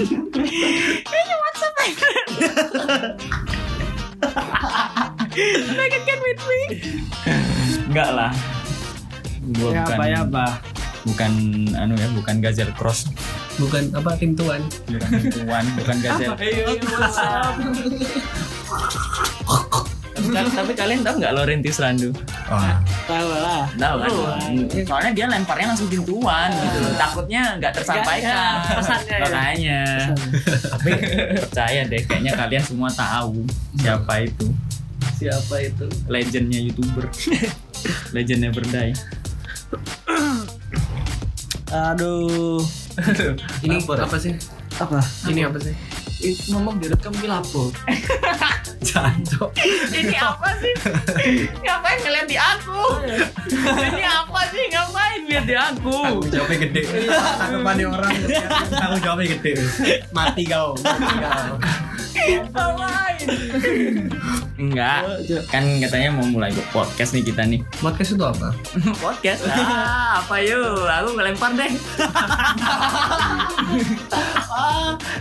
Kayaknya WhatsApp Like again with me. Enggak lah. Gua Ya bukan apa ya apa. bukan anu ya, bukan Gazel Cross. Bukan apa tim tuan. Bukan tuan, bukan Gazel. Tapi- Tapi kalian tahu nggak Laurentis Randu? Wah. Tahu lah. Tahu kan? Soalnya dia lemparnya langsung pintuan gitu loh. Takutnya nggak tersampaikan. Ya, pesannya ya. Makanya. Tapi percaya deh, kayaknya kalian semua tahu siapa itu. Siapa itu? Legendnya youtuber. Legend Never Die. Aduh. Ini apa sih? Apa? Ini apa sih? Itu ngomong direkam ki lapo. Jancok. Ini apa sih? Ngapain ngeliat di aku? Ini apa sih? Ngapain lihat di aku? Tanggung jawabnya gede. Tanggapannya orang tanggung jawabnya gede. Mati kau. Mati kau. Enggak, kan katanya mau mulai podcast nih kita nih. Podcast itu apa? Podcast? Ah, apa yuk? Aku ngelempar deh.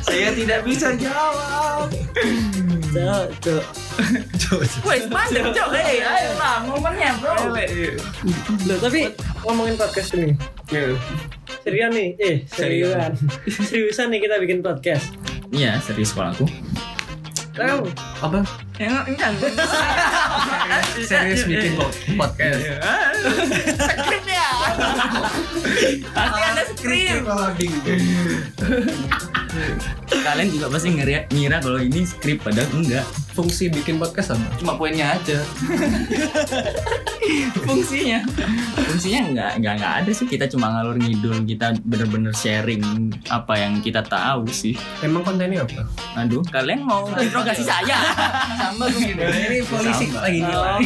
Saya tidak bisa jawab. Cok, cok. Wes, cok. Hei, ayolah, momennya bro. Loh, tapi ngomongin podcast ini. Seriusan nih, eh seriusan. Seriusan nih kita bikin podcast. Iya, serius kalau aku. Tahu? Apa? Yang enggak. Serius bikin podcast. Skrip ya. Pasti ada skrip. Kalian juga pasti ngira, ngira kalau ini skrip padahal enggak. Fungsi bikin podcast apa? Cuma poinnya aja. Fungsinya, fungsinya enggak, enggak, enggak ada sih. Kita cuma ngalur ngidul, kita bener-bener sharing apa yang kita tahu sih. Emang kontennya apa? Aduh, kalian mau interogasi saya? Sama tuh gitu. Ini polisi lagi Oh.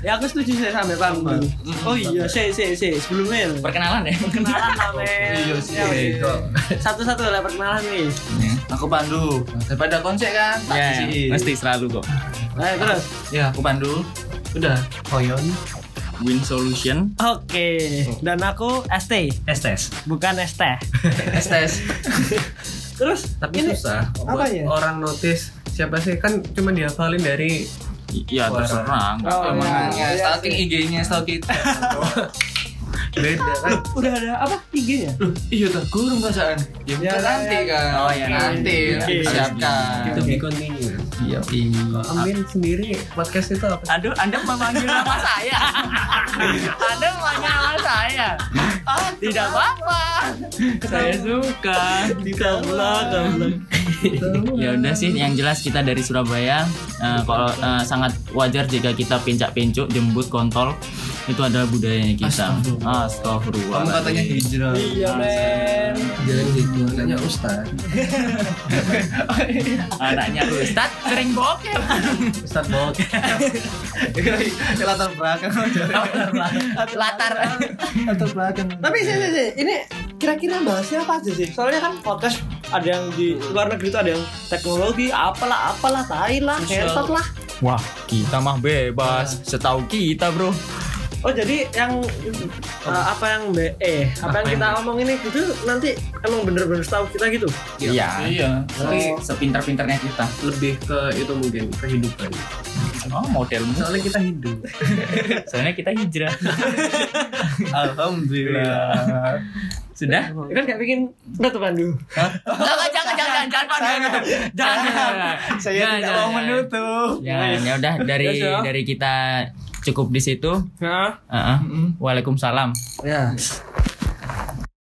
ya aku setuju saya sampai paham dulu. Oh iya, saya saya saya sebelumnya Perkenalan ya. perkenalan lah men. Iya sih. Ya. Kok Satu-satu lah perkenalan nih. Aku Pandu. Daripada konsep kan. Ya, isiin. mesti selalu kok. Nah, terus. Ya, aku Pandu. Udah. Koyon Win Solution. Oke, dan aku ST, STS. bukan ST. STS. Terus Tapi ini susah. apa buat ya? Orang notice siapa sih kan cuma dihafalin dari Ya Suara. terserah. nggak Oh, apa-apa. Emang iya, iya stalking IG-nya stalking kita. beda kan. udah ada apa IG-nya? Iya tuh kurang perasaan. Ya, Ya, ya nanti ya, kan. Oh, ya, nanti. Siapkan. Itu be continue. Iya. Kalau Amin sendiri podcast itu apa? Aduh, Anda memanggil nama saya. Anda memanggil nama saya. Ah, tidak apa-apa. Saya suka. Kamlah, kamlah. Ya udah sih, yang jelas kita dari Surabaya. Eh, kalau eh, sangat wajar jika kita pencak-pencuk, jembut, kontol. Itu adalah budayanya kita. Astagfirullah. Astagfirullah. Kamu katanya hijrah. Iya men. Jangan gitu, anaknya Ustad. Anaknya Ustad sering bokep. Ustad bot. latar belakang. Latar. latar belakang. Tapi sih, sih, sih, ini kira-kira bahasnya apa aja sih? Soalnya kan podcast ada yang di luar negeri itu ada yang teknologi, apalah, apalah, tai lah, lah. Wah, kita mah bebas. Setahu kita, Bro. Oh jadi yang uh, apa yang be eh apa, yang kita omong ini itu nanti emang bener-bener tahu kita gitu. Iya. Iya. Tapi sepintar-pintarnya kita. Lebih ke itu mungkin kehidupan. Oh, modelmu. Soalnya kita hidup. Soalnya kita hijrah. Alhamdulillah. Sudah? Kan gak bikin tutup Pandu. Jangan, jangan, jangan, jangan, jangan, jangan. Saya Jangan, tidak jangan, mau menutup. Jangan, ya udah dari Ya, dari kita cukup di situ. Heeh. Waalaikumsalam. ya.